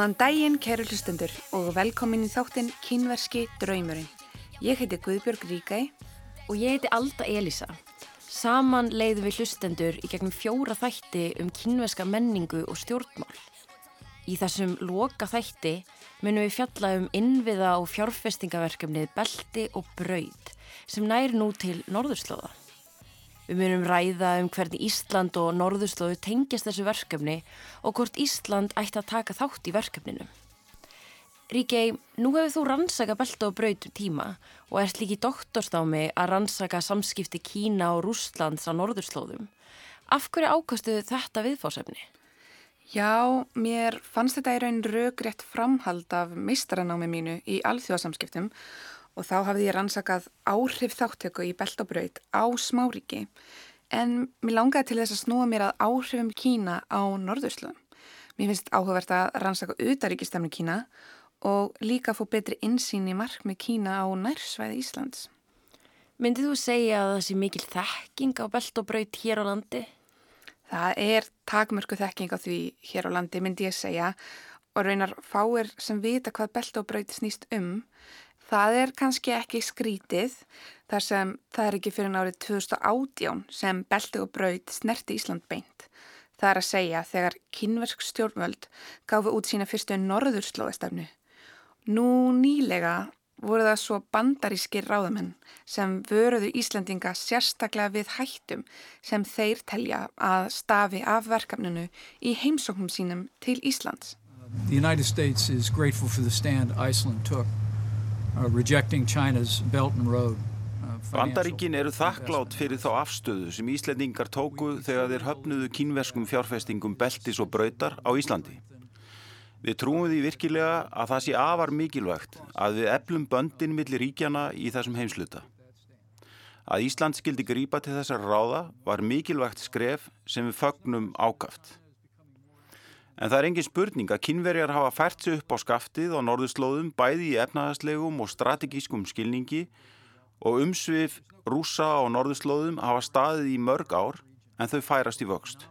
Góðan daginn, kæru hlustendur og velkomin í þáttinn Kínverski draumurinn. Ég heiti Guðbjörg Ríkæ og ég heiti Alda Elisa. Saman leiðum við hlustendur í gegnum fjóra þætti um kínverska menningu og stjórnmál. Í þessum loka þætti munum við fjalla um innviða og fjárfestingaverkefnið Belti og Braud sem næri nú til Norðurslóða. Við munum ræða um hvernig Ísland og Norðurslóðu tengjast þessu verkefni og hvort Ísland ætti að taka þátt í verkefninu. Ríkei, nú hefur þú rannsaka belta og brautum tíma og ert líki doktorstámi að rannsaka samskipti Kína og Rúslands á Norðurslóðum. Af hverju ákastuðu þetta viðfásefni? Já, mér fannst þetta í raun röggrétt framhald af meistranámi mínu í alþjóðasamskiptum og þá hafði ég rannsakað áhrif þáttöku í beltabraut á smáríki en mér langaði til þess að snúa mér að áhrifum Kína á Norðurslöðum. Mér finnst áhugavert að rannsaka utaríkistemni Kína og líka að fá betri insýn í mark með Kína á nærsvæði Íslands. Myndið þú segja að það sé mikil þekking á beltabraut hér á landi? Það er takmörku þekking á því hér á landi myndi ég segja og raunar fáir sem vita hvað beltabraut snýst um Það er kannski ekki skrítið þar sem það er ekki fyrir nárið 2018 sem belti og braud snerti Ísland beint. Það er að segja þegar kynversk stjórnvöld gafu út sína fyrstu norðurslóðastafnu. Nú nýlega voru það svo bandarískir ráðamenn sem vöruðu Íslandinga sérstaklega við hættum sem þeir telja að stafi af verkefninu í heimsóknum sínum til Íslands. The United States is grateful for the stand Iceland took Bandaríkin eru þakklátt fyrir þá afstöðu sem Íslandingar tóku þegar þeir höfnuðu kínverskum fjárfestingum beltis og brautar á Íslandi. Við trúum því virkilega að það sé afar mikilvægt að við eflum böndin millir ríkjana í þessum heimsluta. Að Ísland skildi grípa til þessar ráða var mikilvægt skref sem við fögnum ákaft. En það er engin spurning að kynverjar hafa fært sig upp á skaftið á norðurslóðum bæði í efnaðaslegum og strategískum skilningi og umsvið rúsa á norðurslóðum hafa staðið í mörg ár en þau færast í vöxt.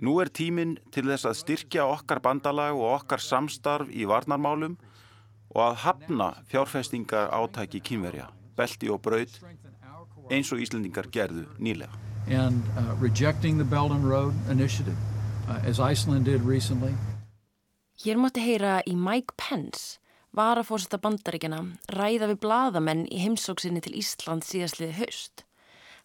Nú er tíminn til þess að styrkja okkar bandalag og okkar samstarf í varnarmálum og að hafna fjárfestingar átæki kynverja, belti og braud eins og Íslandingar gerðu nýlega. And, uh, as Iceland did recently. Hér mátti heyra í Mike Pence, varafórsetta bandaríkjana, ræða við bladamenn í heimsóksinni til Ísland síðastliði haust.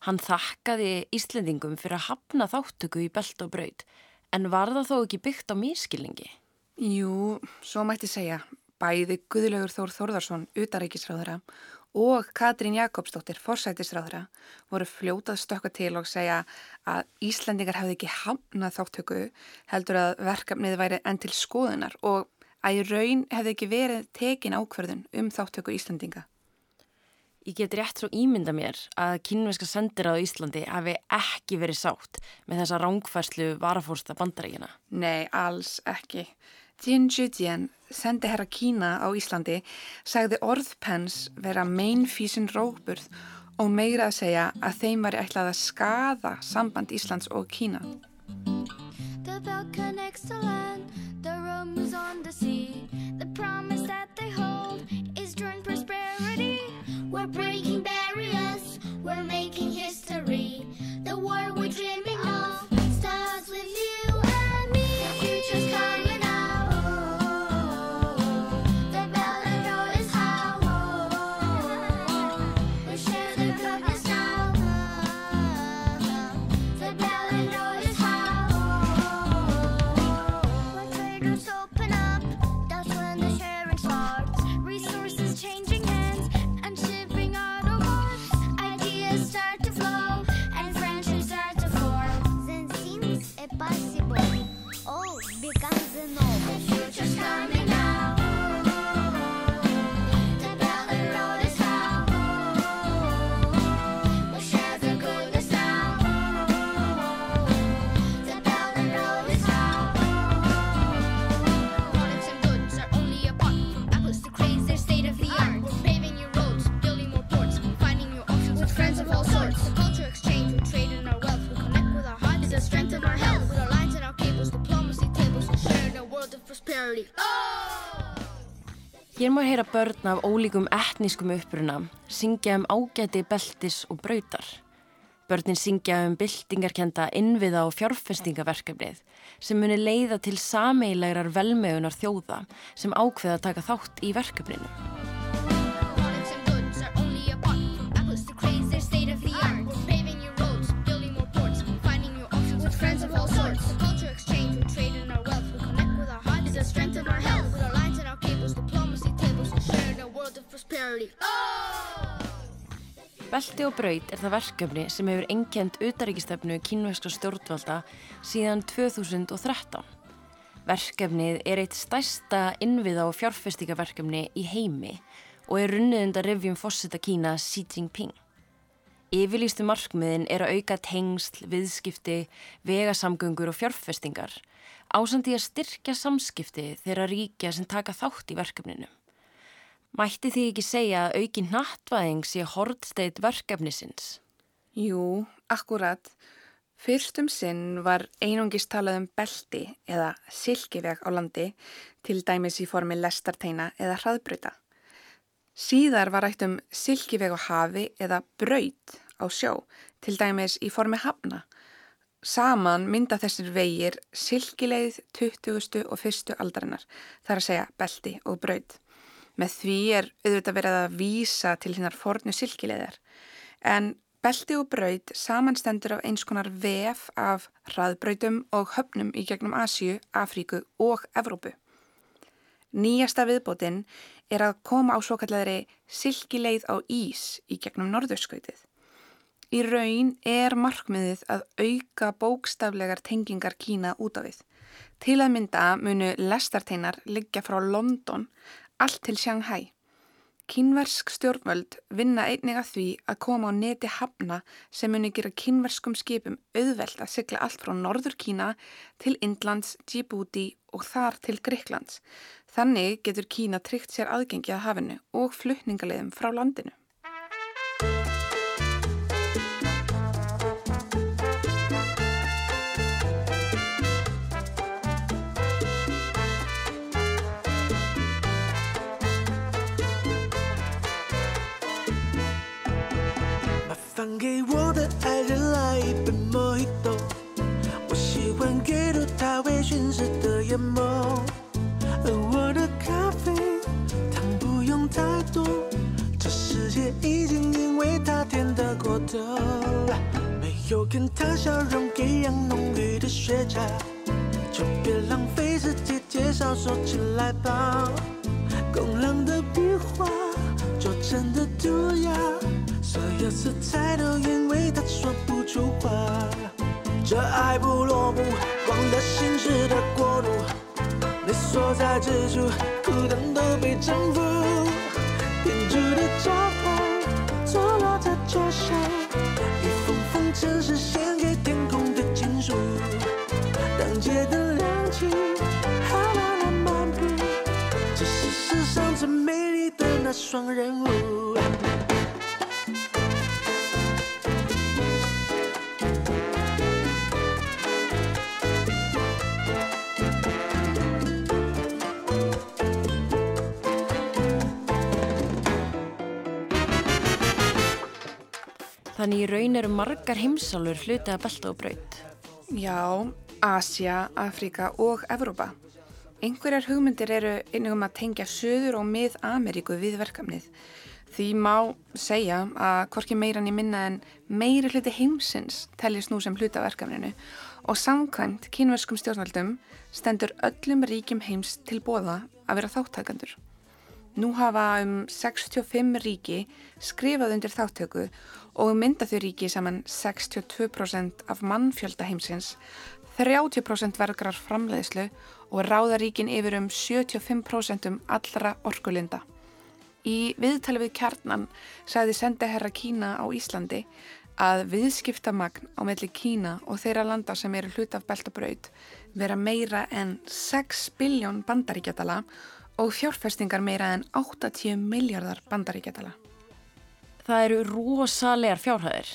Hann þakkaði Íslendingum fyrir að hafna þáttöku í belt og braud, en var það þó ekki byggt á mískilningi? Jú, svo mætti segja. Bæði Guðlaugur Þór Þórðarsson, utaríkisráðara og Katrín Jakobsdóttir, forsætisráðra, voru fljótað stökka til og segja að Íslandingar hefði ekki hamnað þáttöku heldur að verkefnið væri enn til skoðunar og að í raun hefði ekki verið tekin ákverðun um þáttöku Íslandinga. Ég get rétt svo ímynda mér að kynveska sendir á Íslandi hafi ekki verið sátt með þessa rángfærslu varafórsta bandaríkina. Nei, alls ekki. Jin Jujian, sendi herra Kína á Íslandi, sagði orðpens vera mainfísin róburð og meira að segja að þeim var ætlað að skada samband Íslands og Kína. We're breaking barriers, we're making history, the war we're dreaming má heyra börn af ólíkum etnískum uppruna syngja um ágæti beltis og brautar. Börnin syngja um byltingarkenda innviða og fjárfestingaverkefnið sem muni leiða til sameilegrar velmegunar þjóða sem ákveða að taka þátt í verkefninu. Belti og braut er það verkefni sem hefur enkjent utaríkistefnu kínvægska stjórnvalda síðan 2013. Verkefnið er eitt stærsta innviða og fjárfestingaverkefni í heimi og er runnið undan revjum fósita Kína Xi Jinping. Yfirlýstu markmiðin er að auka tengsl, viðskipti, vegasamgöngur og fjárfestingar ásandi að styrkja samskipti þeirra ríkja sem taka þátt í verkefninu. Mætti því ekki segja að auki nattvæðing sé hortsteit verkefnisins? Jú, akkurat. Fyrstum sinn var einungist talað um belti eða silkiveg á landi, til dæmis í formi lestarteina eða hraðbröta. Síðar var rætt um silkiveg á hafi eða braut á sjó, til dæmis í formi hafna. Saman mynda þessir vegir silkileið 20. og 1. aldarinnar, þar að segja belti og braut. Með því er auðvitað verið að vísa til hinnar fornu silkileðar en belti og braut samanstendur af eins konar vef af hraðbrautum og höfnum í gegnum Asju, Afríku og Evrópu. Nýjasta viðbótinn er að koma á svo kalladri silkileið á ís í gegnum norðurskautið. Í raun er markmiðið að auka bókstaflegar tengingar Kína út á við. Til að mynda munu lestarteinar liggja frá London allt til Shanghai. Kínversk stjórnvöld vinna einnig að því að koma á neti hafna sem muni gera kínverskum skipum auðvelt að sykla allt frá Norður Kína til Indlands, Djibouti og þar til Greiklands. Þannig getur Kína tryggt sér aðgengi að hafinu og flutningaleiðum frá landinu. 放给我的爱人来一杯 mojito 我喜欢阅读她微醺时的眼眸而我的咖啡糖不用太多。这世界已经因为她甜得过头。没有跟她笑容一样浓郁的雪茄就别浪费时间介绍说起来吧。拱廊的壁画旧真的涂鸦所有色彩都因为他说不出话。这爱不落幕，光了心事的国度，你所在之处，孤单都被征服。天主的招牌错落在桌上，一封封尘世献给天空的情书。当街灯亮起，浩浩的漫步，这是世上最美丽的那双人舞。Þannig í raun eru margar heimsálur hluti að belta og braut. Já, Asja, Afrika og Evrópa. Einhverjar hugmyndir eru einnig um að tengja Suður og Mið-Ameríku við verkefnið. Því má segja að hvorki meiran í minna en meiri hluti heimsins teljast nú sem hluta verkefninu og samkvæmt kínverskum stjórnvaldum stendur öllum ríkjum heims til bóða að vera þáttakandur. Nú hafa um 65 ríki skrifað undir þáttöku og mynda þau ríki saman 62% af mannfjölda heimsins, 30% vergrar framleiðslu og ráðaríkin yfir um 75% um allra orkulinda. Í viðtali við kjarnan sagði sendaherra Kína á Íslandi að viðskiptamagn á melli Kína og þeirra landa sem eru hlut af beltabraut vera meira en 6 biljón bandaríkjadala og fjárfestingar meira en 80 miljardar bandaríkjadala. Það eru rosalegar fjárhæðir.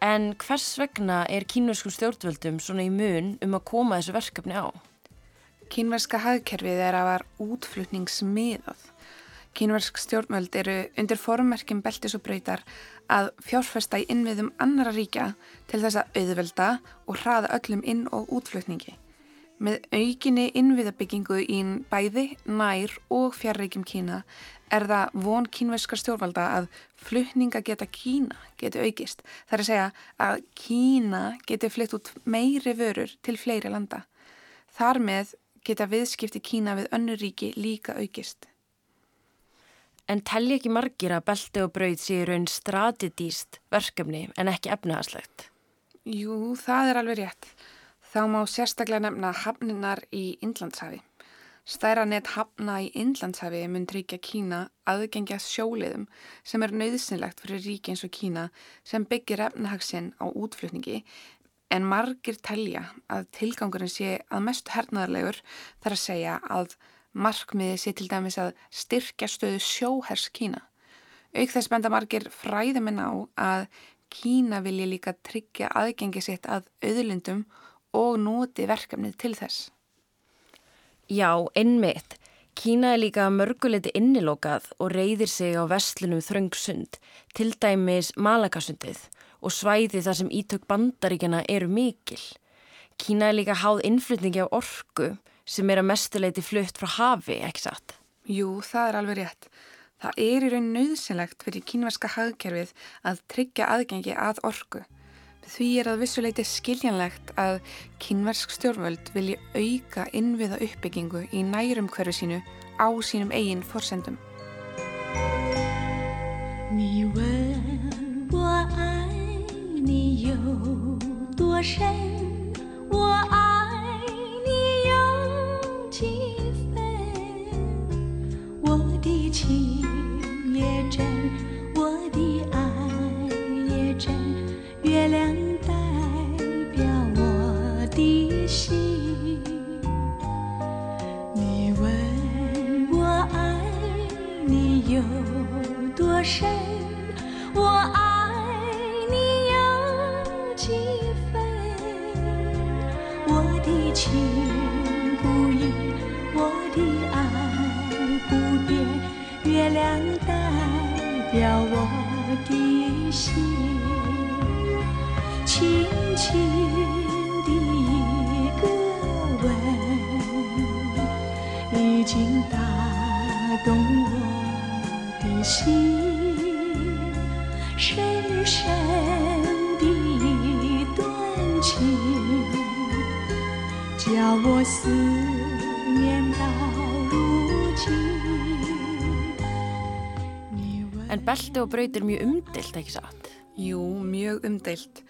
En hvers vegna er kínuskum stjórnvöldum svona í mun um að koma þessu verkefni á? kínverska hagkerfið er að var útflutningsmiðað. Kínversk stjórnmöld eru undir formerkjum beltis og bröytar að fjárfesta í innviðum annara ríkja til þess að auðvelda og hraða öllum inn- og útflutningi. Með aukinni innviðabyggingu í bæði, nær og fjarrreikjum Kína er það von kínverska stjórnvalda að flutninga geta Kína geti aukist. Það er að segja að Kína geti flytt út meiri vörur til fleiri landa. Þar með geta viðskipti Kína við önnu ríki líka aukist. En telli ekki margir að belti og brauð sé raun strategíst verkefni en ekki efnaðarslegt? Jú, það er alveg rétt. Þá má sérstaklega nefna hafninar í Indlandshafi. Stæra nett hafna í Indlandshafi mun tryggja Kína aðgengja sjóliðum sem er nöðsynlegt fyrir ríki eins og Kína sem byggir efnahagsinn á útflutningi en margir telja að tilgangurinn sé að mest hernaðarlegur þar að segja að Markmiði sé til dæmis að styrkja stöðu sjóhers Kína. Auk þess benda margir fræðuminn á að Kína vilji líka tryggja aðgengi sitt að auðlindum og noti verkefnið til þess. Já, einmitt. Kína er líka mörguleiti innilokað og reyðir sig á vestlunum þröngsund, til dæmis Malakasundið og svæði þar sem ítök bandaríkjana eru mikil. Kína er líka háð innflutningi á orgu sem er að mestuleiti flutt frá hafi, ekki satt? Jú, það er alveg rétt. Það er í raun nöðsynlegt fyrir kínverska hagkerfið að tryggja aðgengi að orgu. Því er að vissuleiti skiljanlegt að kínversk stjórnvöld vilji auka innviða uppbyggingu í nærum hverju sínu á sínum eigin forsendum. 深，我爱你有几分？我的情不移，我的爱不变。月亮代表我的心，轻轻的一个吻，已经打动我的心，深深的一段情，叫我思念到如今。En belti og brautir mjög umdelt, ekki satt? Jú, mjög umdelt.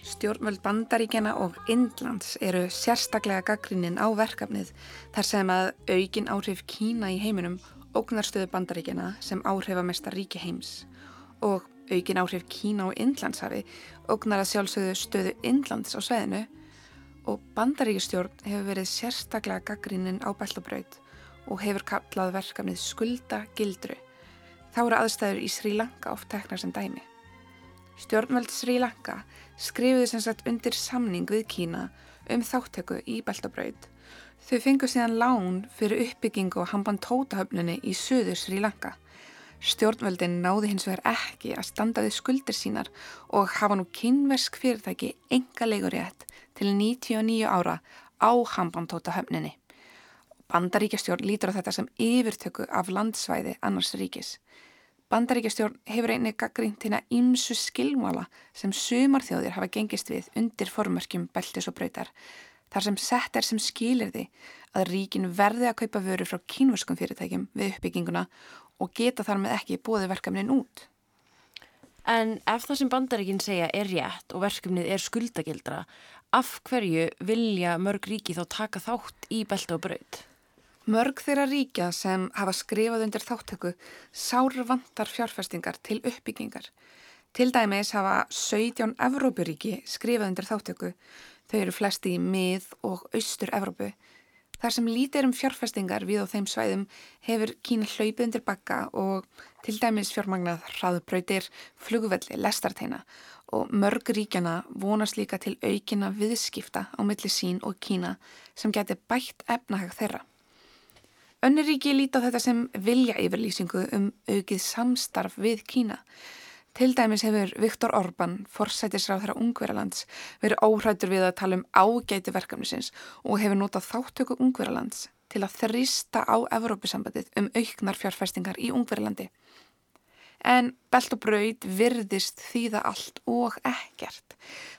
Stjórnvöld bandaríkjana og Indlands eru sérstaklega gaggrinninn á verkefnið þar sem að aukin áhrif Kína í heiminum ógnarstöðu bandaríkjana sem áhrifamesta ríki heims og aukin áhrif Kína og Indlandshafi ógnar að sjálfsögðu stöðu Indlands á sveðinu og bandaríkistjórn hefur verið sérstaklega gaggrinninn á beltabraut og hefur kallað verkefnið skulda gildru Þá eru aðstæður í Sri Lanka oft teknar sem dæmi. Stjórnveld Sri Lanka skrifuði sem sagt undir samning við Kína um þáttöku í Beltabraud. Þau fengu síðan lán fyrir uppbyggingu á Hambantótahöfnunni í söður Sri Lanka. Stjórnveldin náði hins vegar ekki að standa við skuldir sínar og hafa nú kynversk fyrirtæki enga leigurétt til 99 ára á Hambantótahöfnunni. Bandaríkjastjórn lítur á þetta sem yfirtöku af landsvæði annars ríkis. Bandaríkjastjórn hefur einnig gaggrínt hérna ímsu skilmála sem sumarþjóðir hafa gengist við undir formörkjum beltis og bröytar þar sem sett er sem skilir því að ríkin verði að kaupa vöru frá kínvöskum fyrirtækjum við uppbygginguna og geta þar með ekki bóði verkefnin út. En ef það sem bandaríkin segja er rétt og verkefnið er skuldagildra, af hverju vilja mörg ríki þá taka þátt í belti og bröyt? Mörg þeirra ríkja sem hafa skrifað undir þáttöku sáru vantar fjárfestingar til uppbyggingar. Til dæmis hafa 17 Evrópuríki skrifað undir þáttöku. Þau eru flesti í mið og austur Evrópu. Þar sem lítir um fjárfestingar við á þeim svæðum hefur Kína hlaupið undir bakka og til dæmis fjármagnað hraðubrautir, flugvelli, lestarteina og mörg ríkjana vonast líka til aukina viðskipta á milli sín og Kína sem geti bætt efnahag þeirra. Önnur ríki líti á þetta sem vilja yfirlýsingu um aukið samstarf við Kína. Til dæmis hefur Viktor Orbán, forsætisráð þeirra Ungverðalands, verið óhrættur við að tala um ágæti verkefnisins og hefur notað þáttöku Ungverðalands til að þrista á Evrópusambandið um auknar fjárfæstingar í Ungverðalandi en belt og braud virðist þýða allt og ekkert.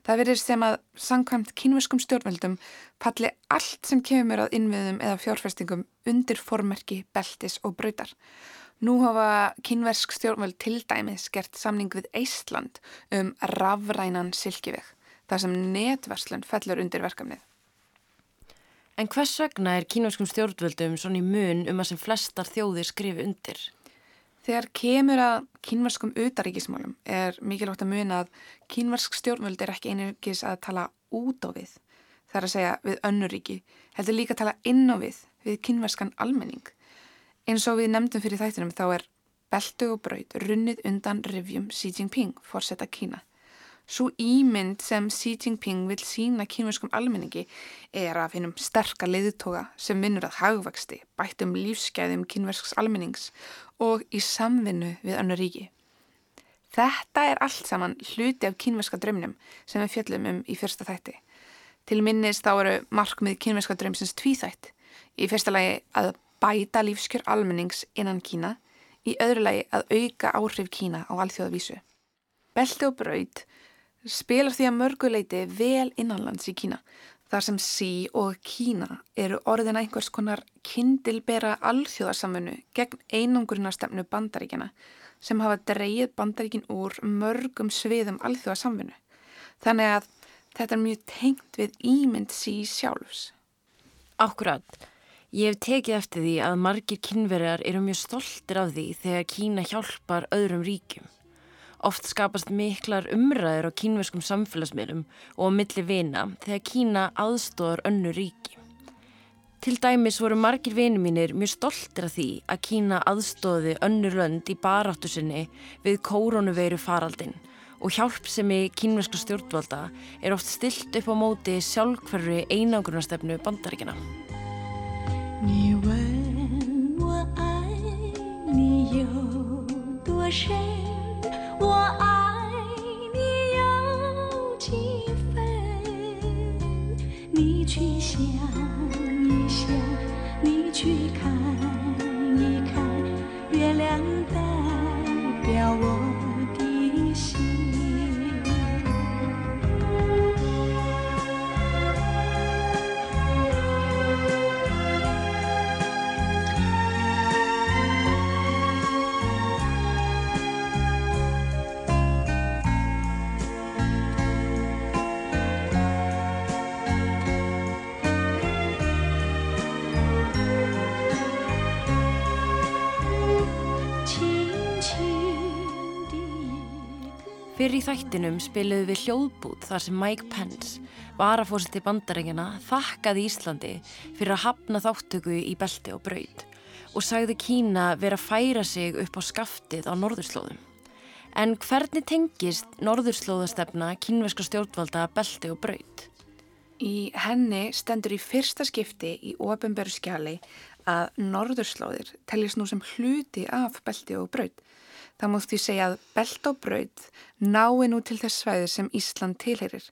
Það virðist sem að sangkvæmt kínvöskum stjórnveldum palli allt sem kemur að innviðum eða fjárfestingum undir formerki, beltis og braudar. Nú hafa kínversk stjórnveld til dæmis gert samning við Eistland um rafrænan silkiveg, þar sem netverslun fellur undir verkefnið. En hvers vegna er kínverskum stjórnvöldum svona í mun um að sem flestar þjóðir skrifi undir? Þegar kemur að kínvarskum utaríkismálum er mikilvægt að muna að kínvarsk stjórnvöld er ekki einugis að tala út á við, það er að segja við önnuríki, heldur líka að tala inn á við, við kínvarskan almenning. Eins og við nefndum fyrir þættinum þá er beltu og braud runnið undan rivjum Xi Jinping, fórsetta Kína. Svo ímynd sem Xi Jinping vil sína kínverskum almenningi er að finnum sterkar leiðtoga sem vinnur að hagvexti, bættum lífsgæðum kínversks almennings og í samvinnu við annar ríki. Þetta er allt saman hluti af kínverska drömnum sem við fjöllum um í fyrsta þætti. Til minnist þá eru markmið kínverska drömsins tvíþætt. Í fyrsta lagi að bæta lífskjör almennings innan Kína, í öðru lagi að auka áhrif Kína á alþjóðavísu. Belti og braud spilar því að mörguleiti vel innanlands í Kína þar sem sí og Kína eru orðina einhvers konar kindilbera alþjóðarsamfunnu gegn einungurinnarstefnu bandaríkjana sem hafa dreyið bandaríkin úr mörgum sviðum alþjóðarsamfunnu. Þannig að þetta er mjög tengt við ímynd sí sjálfs. Akkurat. Ég hef tekið eftir því að margir kynverjar eru mjög stoltir af því þegar Kína hjálpar öðrum ríkjum. Oft skapast miklar umræður á kínverskum samfélagsmiðlum og á milli vina þegar Kína aðstóðar önnu ríki. Til dæmis voru margir vini mínir mjög stoltir af því að Kína aðstóði önnu lönd í baráttu sinni við kórónuveiru faraldin og hjálp sem í kínverska stjórnvalda er oft stilt upp á móti sjálfhverfi einangrunastefnu bandaríkina. 你问我爱你有多深我爱你有几分，你去想一想，你去看 Fyrir í þættinum spiliðu við hljóðbút þar sem Mike Pence, varafórsett í bandarækjana, þakkaði Íslandi fyrir að hafna þáttöku í belti og braud og sagði Kína vera að færa sig upp á skaftið á norðurslóðum. En hvernig tengist norðurslóðastefna kínveska stjórnvalda belti og braud? Í henni stendur í fyrsta skipti í ofinberu skjali að norðurslóðir teljast nú sem hluti af belti og braud Það múst því segja að belt og braud nái nú til þess svæði sem Ísland tilherir.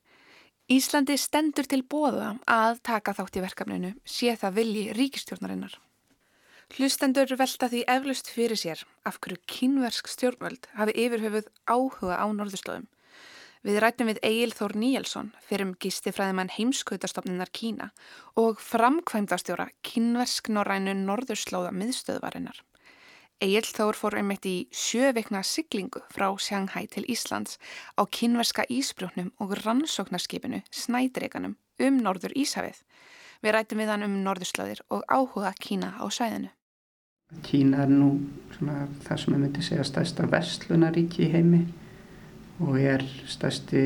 Íslandi stendur til bóða að taka þátt í verkefninu, sé það vilji ríkistjórnarinnar. Hlustendur velta því eflust fyrir sér af hverju kynversk stjórnvöld hafi yfirhöfuð áhuga á norðurslóðum. Við rættum við Egil Þór Níelsson fyrir um gístifræðimann heimskautastofninar Kína og framkvæmdastjóra kynversk norrænu norðurslóða miðstöðvarinnar. Egil Þór fór einmitt í sjöveikna siglingu frá Sjanghæ til Íslands á kynverska ísbrjóknum og rannsóknarskipinu Snædreikanum um Norður Ísafið. Við rætum við hann um norðurslöðir og áhuga Kína á sæðinu. Kína er nú svona, það sem ég myndi segja stærsta vestlunaríki í heimi og er stærsti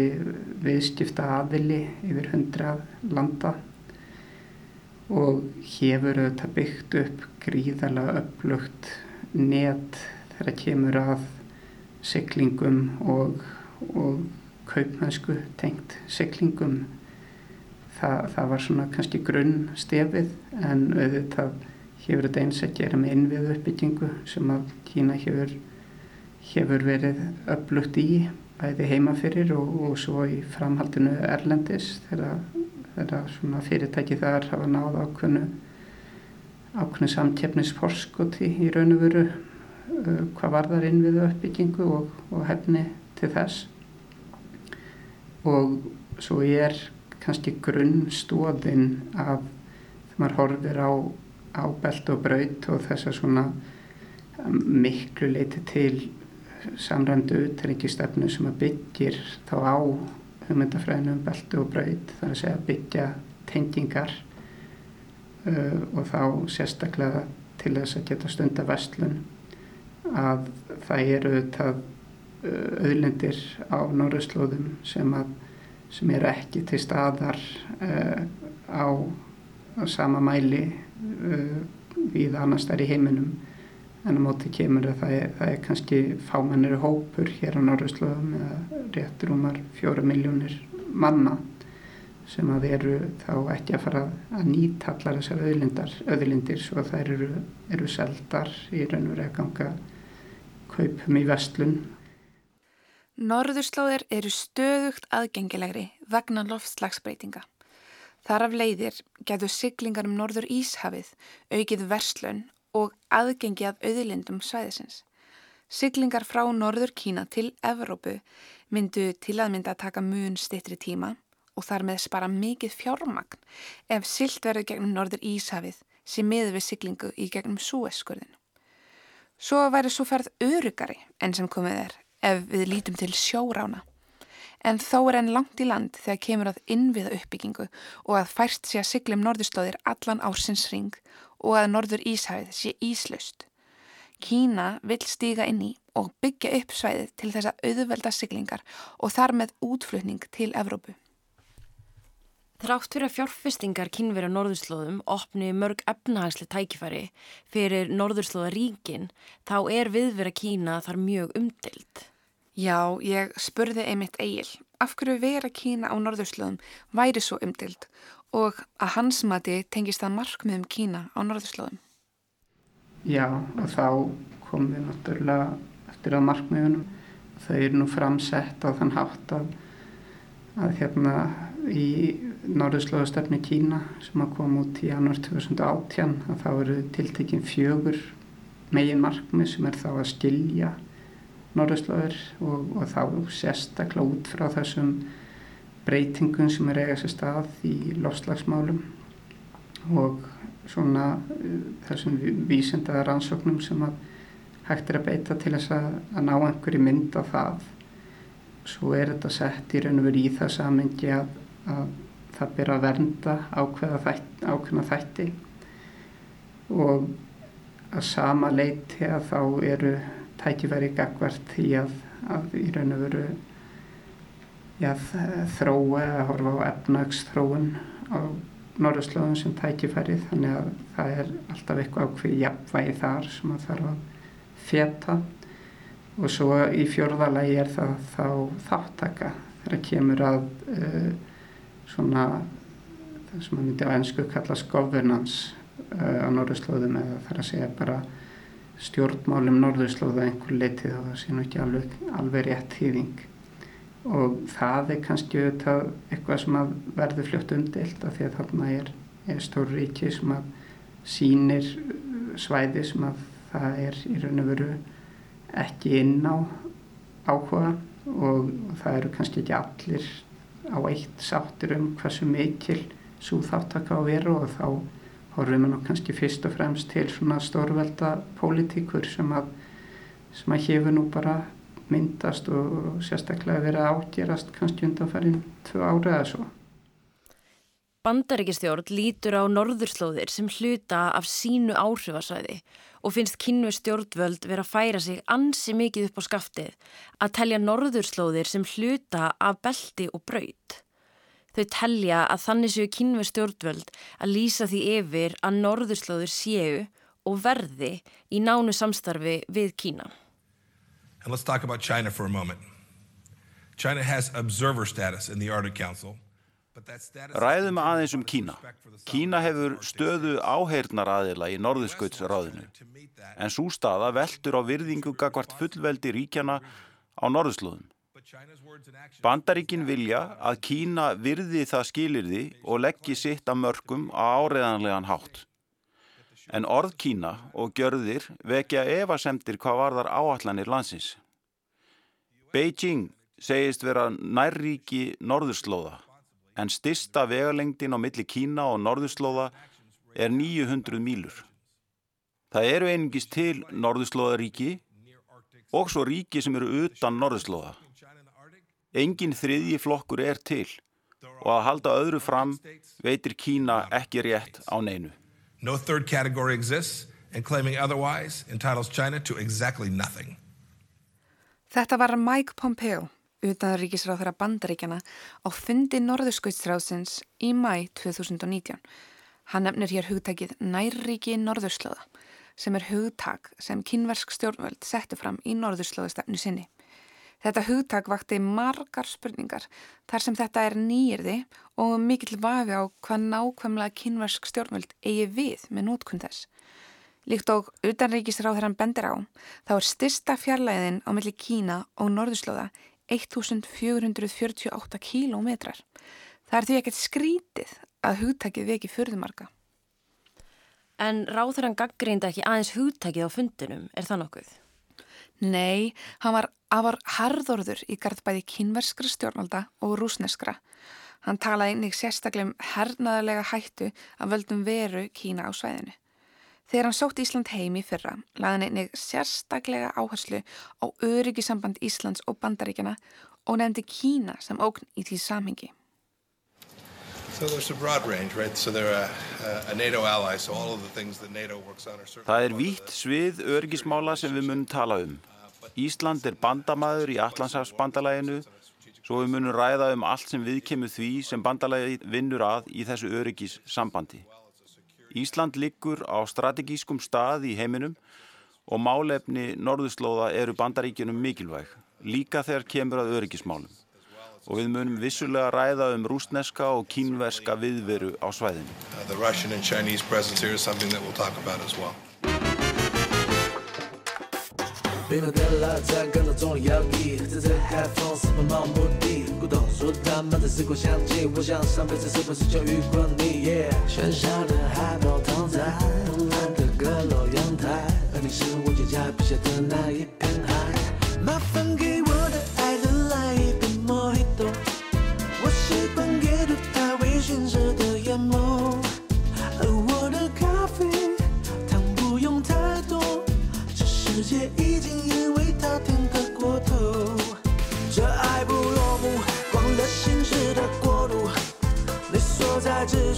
viðskipta aðvili yfir hundrað landa. Og hefur þetta byggt upp gríðarlega upplugt net þegar kemur að syklingum og, og kaupmennsku tengt siglingum. Það, það var svona kannski grunn stefið en auðvitað hefur þetta eins að gera með innviðu uppbyggingu sem að Kína hefur, hefur verið upplugt í bæði heimafyrir og, og svo í framhaldinu Erlendis þegar, fyrirtæki þar hafa náð ákveðnu ákveðnu samtjefnisforskoti í raun og veru uh, hvað varðar innviðu uppbyggingu og, og hefni til þess. Og svo er kannski grunnstóðin af þegar maður horfir á, á belt og braut og þess að svona um, miklu leiti til samrændu utryggjastefnu sem að byggir þá á hugmyndafræðinu um beltu og braut þar að segja byggja tengingar uh, og þá sérstaklega til þess að geta stunda vestlun að það eru það auðlendir á norðurslóðum sem, sem eru ekki til staðar uh, á, á sama mæli uh, við annars þar í heiminum en á móti kemur að það er, það er kannski fámennir hópur hér á norðurslóðum eða réttur umar fjóra miljónir manna sem að eru þá ekki að fara að nýta allar þessar auðlindir svo að þær eru, eru seldar í raun og verið að ganga kaupum í vestlun Norðurslóðir eru stöðugt aðgengilegri vegna loftslagsbreytinga. Þar af leiðir getur siglingar um Norður Íshafið aukið verslun og aðgengi að auðlindum svæðisins. Siglingar frá Norður Kína til Evrópu myndu til að mynda að taka mun stittri tíma og þar með spara mikið fjármagn ef silt verður gegnum Norður Íshafið sem miður við siglingu í gegnum Súeskurðinu. Svo væri svo ferð örugari enn sem komið er ef við lítum til sjórána. En þó er enn langt í land þegar kemur að innviða uppbyggingu og að færst sé að syklum norðurslóðir allan ársins ring og að norður Íshæfið sé íslaust. Kína vil stíga inn í og byggja upp svæðið til þess að auðvelda syklingar og þar með útflutning til Evrópu. Þrátt fyrir að fjárfestingar kynverja norðurslóðum opni mörg efnahagsli tækifæri fyrir norðurslóðaríkin þá er viðvera Kína þar mjög umdild. Já, ég spurði einmitt Egil af hverju vera Kína á norðurslóðum væri svo umdild og að hans mati tengist það markmiðum Kína á norðurslóðum. Já, og þá komum við náttúrulega eftir að markmiðunum. Þau eru nú framsett á þann hátt að, að hérna í norðurslóðastefni Kína sem að koma út í janúar 2018 að þá eru tiltekinn fjögur megin markmið sem er þá að skilja norðurslóður og, og þá sérstaklega út frá þessum breytingum sem er eiga sér stað í lofslagsmálum og svona uh, þessum vísendaða rannsóknum sem að hægt er að beita til þess að, að ná einhverju mynd á það. Svo er þetta sett í raun og verið í það samengi að, að það byrja að vernda þætti, ákveðna þætti. Og að sama leiti að þá eru tækifæri gagvart því að, að í raun og veru já, þróa eða horfa á efnagsþróun á norðurslóðum sem tækifæri þannig að það er alltaf eitthvað ákveð jafnvægi þar sem að þarf að fjeta og svo í fjörðalagi er það þá þáttaka þegar kemur að uh, svona það sem maður myndi á ennsku kallast governance uh, á norðurslóðum eða þar að segja bara stjórnmálum norðurslóða einhver leiti þá það sé nú ekki alveg, alveg rétt hýðing og það er kannski auðvitað eitthvað sem verður fljótt umdelt af því að þarna er, er stór ríki sem að sínir svæði sem að það er í raun og veru ekki inn á áhuga. Og það eru kannski ekki allir á eitt sáttir um hversu mikil svo þáttaka á veru og þá horfum við nú kannski fyrst og fremst til svona stórvelda pólitíkur sem að, sem að hefur nú bara myndast og sérstaklega verið ágerast kannski undanfærin tvö ára eða svo. Bandaríkistjórn lítur á norðurslóðir sem hluta af sínu áhrifasvæði og finnst kynnu stjórnvöld vera að færa sig ansi mikið upp á skaftið að telja norðurslóðir sem hluta af belti og braut. Þau telja að þannig séu kynnu stjórnvöld að lýsa því yfir að norðurslóðir séu og verði í nánu samstarfi við Kína. And let's talk about China for a moment. China has observer status in the Arctic Council. Ræðum aðeins um Kína. Kína hefur stöðu áheirnar aðila í norðurskautsráðinu, en svo staða veldur á virðingu gagvart fullveldi ríkjana á norðurslóðum. Bandaríkin vilja að Kína virði það skilirði og leggji sitt að mörgum á áreðanlegan hátt. En orð Kína og gjörðir vekja evasemtir hvað varðar áallanir landsins. Beijing segist vera nærríki norðurslóða en stista vegalengdin á milli Kína og Norðurslóða er 900 mílur. Það eru einingist til Norðurslóðaríki og svo ríki sem eru utan Norðurslóða. Engin þriðji flokkur er til og að halda öðru fram veitir Kína ekki rétt á neinu. No third category exists and claiming otherwise entitles China to exactly nothing. Þetta var Mike Pompeo utanríkisráð þeirra bandaríkjana á fundi Norðurskautsráðsins í mæ 2019. Hann nefnir hér hugtakið nærríki Norðurslóða sem er hugtak sem kynversk stjórnvöld setti fram í Norðurslóðastefnu sinni. Þetta hugtak vakti margar spurningar þar sem þetta er nýjirði og mikill vafi á hvað nákvæmlega kynversk stjórnvöld eigi við með nótkun þess. Líkt og utanríkisráð þegar hann bendir á, þá er styrsta fjarlæðin á milli Kína og Norðurslóða 1448 kílómetrar. Það er því ekkert skrítið að hugtakið veki fyrðumarka. En ráður hann gaggrínda ekki aðeins hugtakið á fundinum, er það nokkuð? Nei, hann var afar harðorður í gardbæði kynverskra stjórnvalda og rúsneskra. Hann talaði einnig sérstaklega um hernaðarlega hættu að völdum veru Kína á svæðinu. Þegar hann sótt Ísland heim í fyrra, laði hann einnig sérstaklega áherslu á öryggisamband Íslands og bandaríkjana og nefndi Kína sem ógn í því samhengi. Það er vítt svið öryggismála sem við munum tala um. Ísland er bandamaður í Allandsafsbandalæginu svo við munum ræða um allt sem við kemur því sem bandalægi vinnur að í þessu öryggissambandi. Ísland liggur á strategískum stað í heiminum og málefni norðuslóða eru bandaríkjunum mikilvæg, líka þegar kemur að öryggismálum. Og við munum vissulega ræða um rúsneska og kínverska viðveru á svæðinu. Been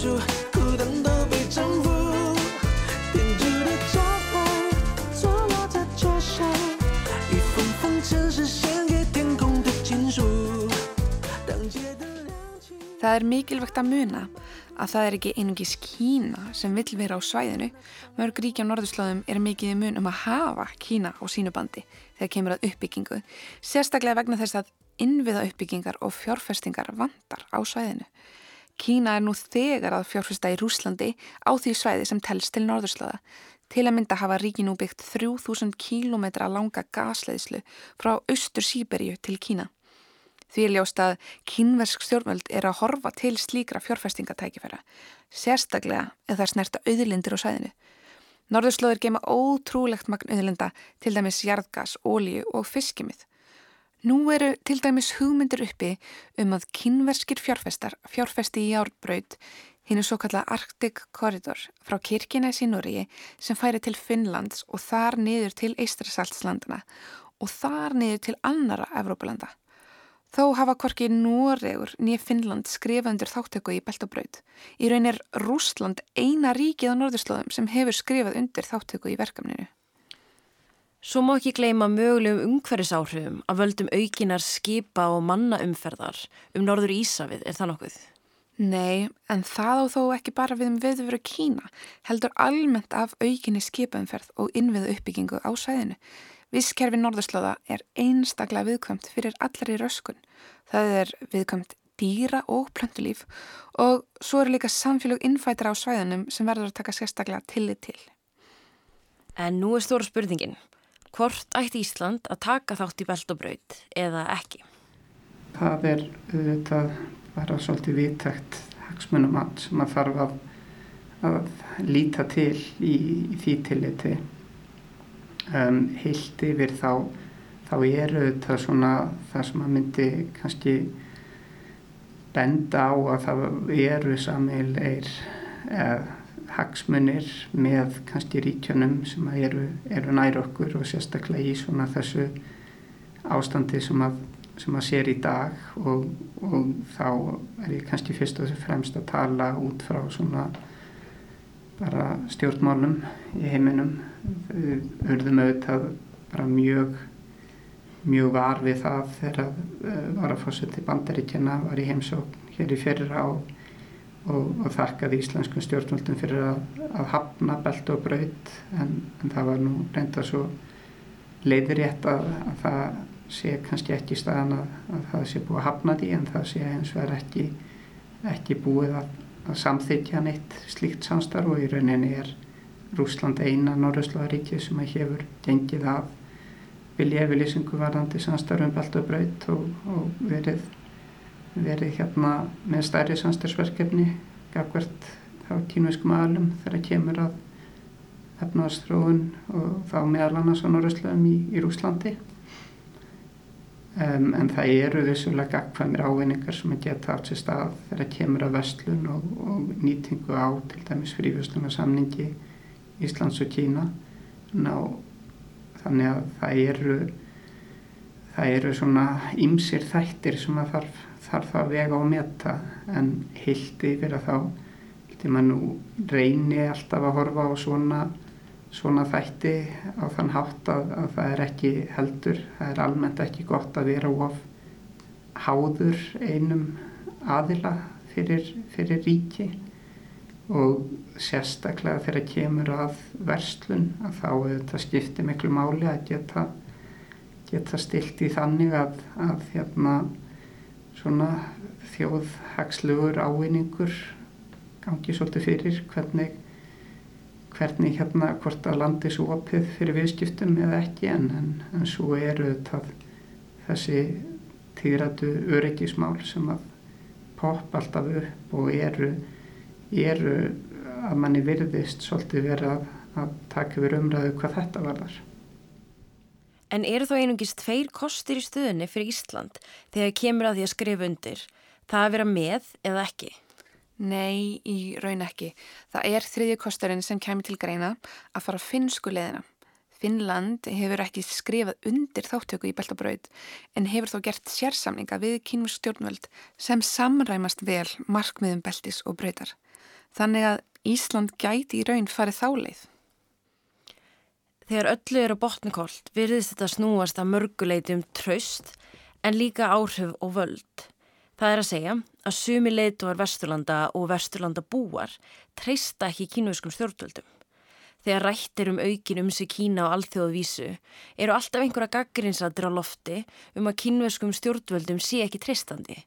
蜘蛛，孤单都被征服。编织的招牌，坐落在桌上，一封封城市献给天空的情书。Það er mikilvægt að muna að það er ekki einungis Kína sem vill vera á svæðinu. Mörg ríkja á norðurslóðum er mikið mun um að hafa Kína á sínu bandi þegar kemur að uppbyggingu. Sérstaklega vegna þess að innviða uppbyggingar og fjárfestingar vandar á svæðinu. Kína er nú þegar að fjárfesta í Rúslandi á því svæði sem telst til norðurslöða. Til að mynda hafa ríki nú byggt 3000 kílometra langa gasleðslu frá austur Sýberíu til Kína. Því er ljóst að kínversk stjórnvöld er að horfa til slíkra fjárfestingatækifæra, sérstaklega eða snerta auðlindir á svæðinu. Norðurslöður gema ótrúlegt magn auðlinda, til dæmis jarðgas, ólíu og fiskimið. Nú eru til dæmis hugmyndir uppi um að kynverskir fjárfestar fjárfesti í árbraut hinn er svo kalla Arctic Corridor frá Kirkines í Núriði sem færi til Finnlands og þar niður til Eistrasaltslandana og þar niður til annara Evrópulanda. Þó hafa korki Núriður nýja Finnland skrifa undir þáttöku í Beltabraut. Í raun er Rúsland eina ríkið á norðurslóðum sem hefur skrifað undir þáttöku í verkefninu. Svo má ekki gleyma mögulegum umhverfisáhrifum að völdum aukinar skipa og mannaumferðar um norður Ísafið, er það nokkuð? Nei, en það á þó ekki bara við um viðveru Kína, heldur almennt af aukinni skipaumferð og innviðu uppbyggingu á sæðinu. Visskerfi norðurslóða er einstaklega viðkvæmt fyrir allari röskun. Það er viðkvæmt dýra og plöntulíf og svo eru líka samfélög innfættra á svæðunum sem verður að taka sérstaklega tillit til. En nú er stóra spurningin. Hvort ætti Ísland að taka þátt í beltobraut eða ekki? Það er auðvitað bara svolítið viðtækt hagsmunum allt sem að þarf að, að líta til í, í því tilliti. Um, heilt yfir þá, þá eru þetta svona það sem að myndi kannski benda á að það eru sameilir eh, hagsmunir með kannski ríkjunum sem eru, eru nær okkur og sérstaklega í svona þessu ástandi sem að, sem að sér í dag og, og þá er ég kannski fyrst og fremst að tala út frá svona bara stjórnmálum í heiminum. Urðum auðvitað bara mjög mjög var við það þegar uh, var að fórseti bandaríkjana var í heimsókn hér í fyrra og, og, og þakkaði íslenskum stjórnvöldum fyrir að, að hafna belt og braut en, en það var nú reynda svo leiðirétt að, að það sé kannski ekki í staðan að, að það sé búið að hafna því en það sé eins og er ekki, ekki búið að samþykja neitt slíkt samstarf og í rauninni er Rúsland eina Norðurslóðaríki sem hefur gengið af vilja yfirlýsingu varðandi samstarfum belt og braut og, og verið, verið hérna með stærri samstarfsverkefni gafkvært á kínveskum aðlum þegar kemur að efnaðarstróun og þá meðal annars á Norðurslöðum í, í Rúslandi um, en það eru vissulega gagkvæmir ávinningar sem að geta átt sér stað þegar kemur að vestlun og, og nýtingu á til dæmis frífjöslunarsamningi Íslands og Kína. Ná, þannig að það eru það eru svona ymsir þættir sem að þarf, þarf að vega og meta en hildi fyrir þá hildi maður nú reyni alltaf að horfa á svona svona þætti á þann hátt að, að það er ekki heldur. Það er almennt ekki gott að vera of háður einum aðila fyrir, fyrir ríki. Og sérstaklega þegar kemur að verslun að þá þetta skiptir miklu máli að geta, geta stilt í þannig að, að hérna svona þjóðhagslugur ávinningur gangi svolítið fyrir hvernig hvernig hérna hvort að landi svo opið fyrir viðskiptum eða ekki en, en, en svo eru þetta þessi týratu öryggismál sem að popp alltaf upp og eru eru að manni virðist svolítið verið að, að taka yfir umræðu hvað þetta varðar. En eru þó einungist tveir kostir í stöðunni fyrir Ísland þegar kemur að því að skrifa undir? Það að vera með eða ekki? Nei, í raun ekki. Það er þriðju kosturinn sem kemur til greina að fara finnsku leðina. Finnland hefur ekki skrifað undir þáttöku í beltabraud en hefur þó gert sérsamninga við kínum stjórnvöld sem samræmast vel markmiðum beltis og brautar. Þannig að Ísland gæti í raun farið þáleið. Þegar öllu er á botnikólt virðist þetta snúast að mörguleiti um tröst en líka áhrif og völd. Það er að segja að sumi leituar Vesturlanda og Vesturlanda búar treysta ekki kínuskum stjórnvöldum. Þegar rættir um aukin um sig Kína og alþjóðvísu eru alltaf einhverja gaggrinsatir á lofti um að kínveskum stjórnvöldum sé ekki treystandi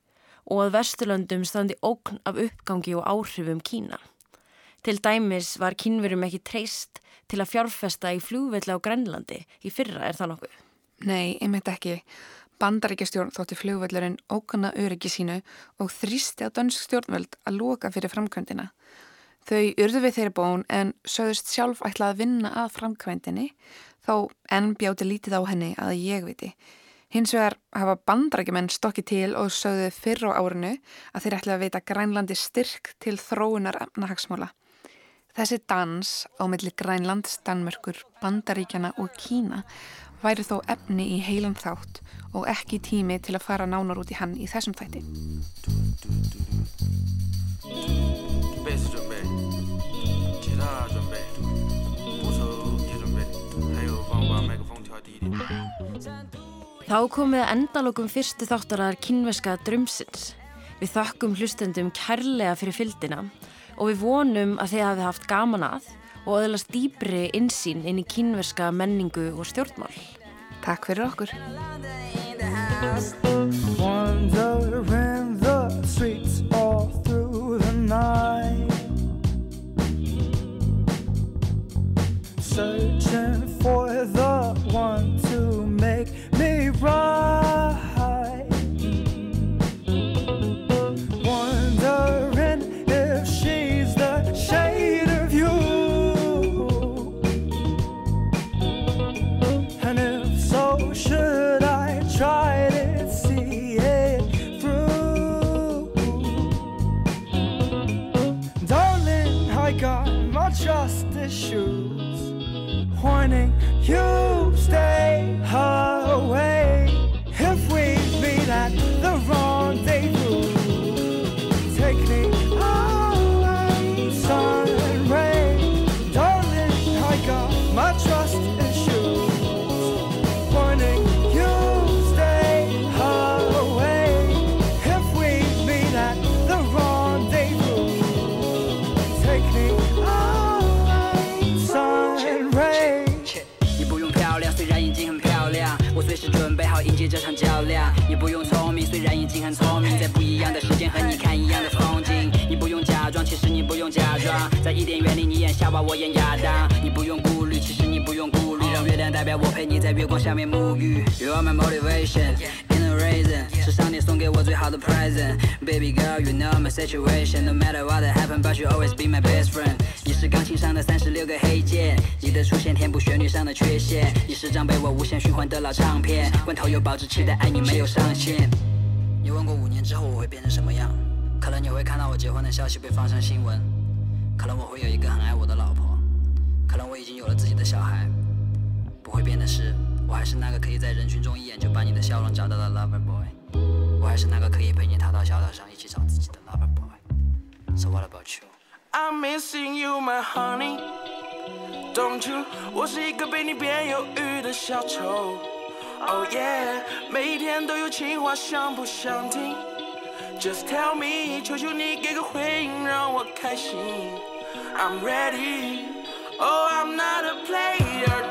og að Vesturlöndum standi ókn af uppgangi og áhrifum Kína. Til dæmis var kínverum ekki treyst til að fjárfesta í flúvilla á Grænlandi í fyrra er það nokkuð? Nei, einmitt ekki. Bandaríkjastjórn þótti flugvöldurinn ókanna öryggi sínu og þrýsti á dönsk stjórnvöld að loka fyrir framkvæmdina. Þau urðu við þeirri bón en sögðust sjálf ætlað að vinna að framkvæmdini þó enn bjáti lítið á henni að ég viti. Hins vegar hafa bandarækjumenn stokki til og sögðu fyrr á árinu að þeir ætla að veita Grænlandi styrk til þróunar efnahagsmála. Þessi dans á milli Grænlands, Danmörkur, Bandaríkjana og Kína væri þó efni í heilan þátt og ekki tími til að fara nánar út í hann í þessum þætti. Þá komið endalokum fyrstu þáttaraðar kynveska drömsins. Við þakkum hlustendum kærlega fyrir fyldina og við vonum að þið hafi haft gaman að og öðlast dýbri insýn inn í kynverska menningu og stjórnmál. Takk fyrir okkur. 这场较量。你不用聪明，虽然已经很聪明，在不一样的时间和你看一样的风景。你不用假装，其实你不用假装，在伊甸园里你演夏娃，我演亚当。你不用顾虑，其实你不用顾虑，让月亮代表我陪你在月光下面沐浴。You are my motivation. Reason 是上帝送给我最好的 present Baby girl, you know my situation. No matter what happened, but you always be my best friend. 你是钢琴上的三十六个黑键你的出现填补旋律上的缺陷。你是张被我无限循环的老唱片。罐头有保质期的爱你没有上限。你问过五年之后我会变成什么样？可能你会看到我结婚的消息被放上新闻。可能我会有一个很爱我的老婆。可能我已经有了自己的小孩。不会变的是我还是那个可以在人群中一眼就把你的笑容找到的 lover boy 我还是那个可以陪你逃到小岛上一起找自己的 lover boy So what about you? I'm missing you, my honey. Don't you？我是一个被你变忧郁的小丑。Oh yeah，每天都有情话，想不想听？Just tell me，求求你给个回应，让我开心。I'm ready。Oh I'm not a player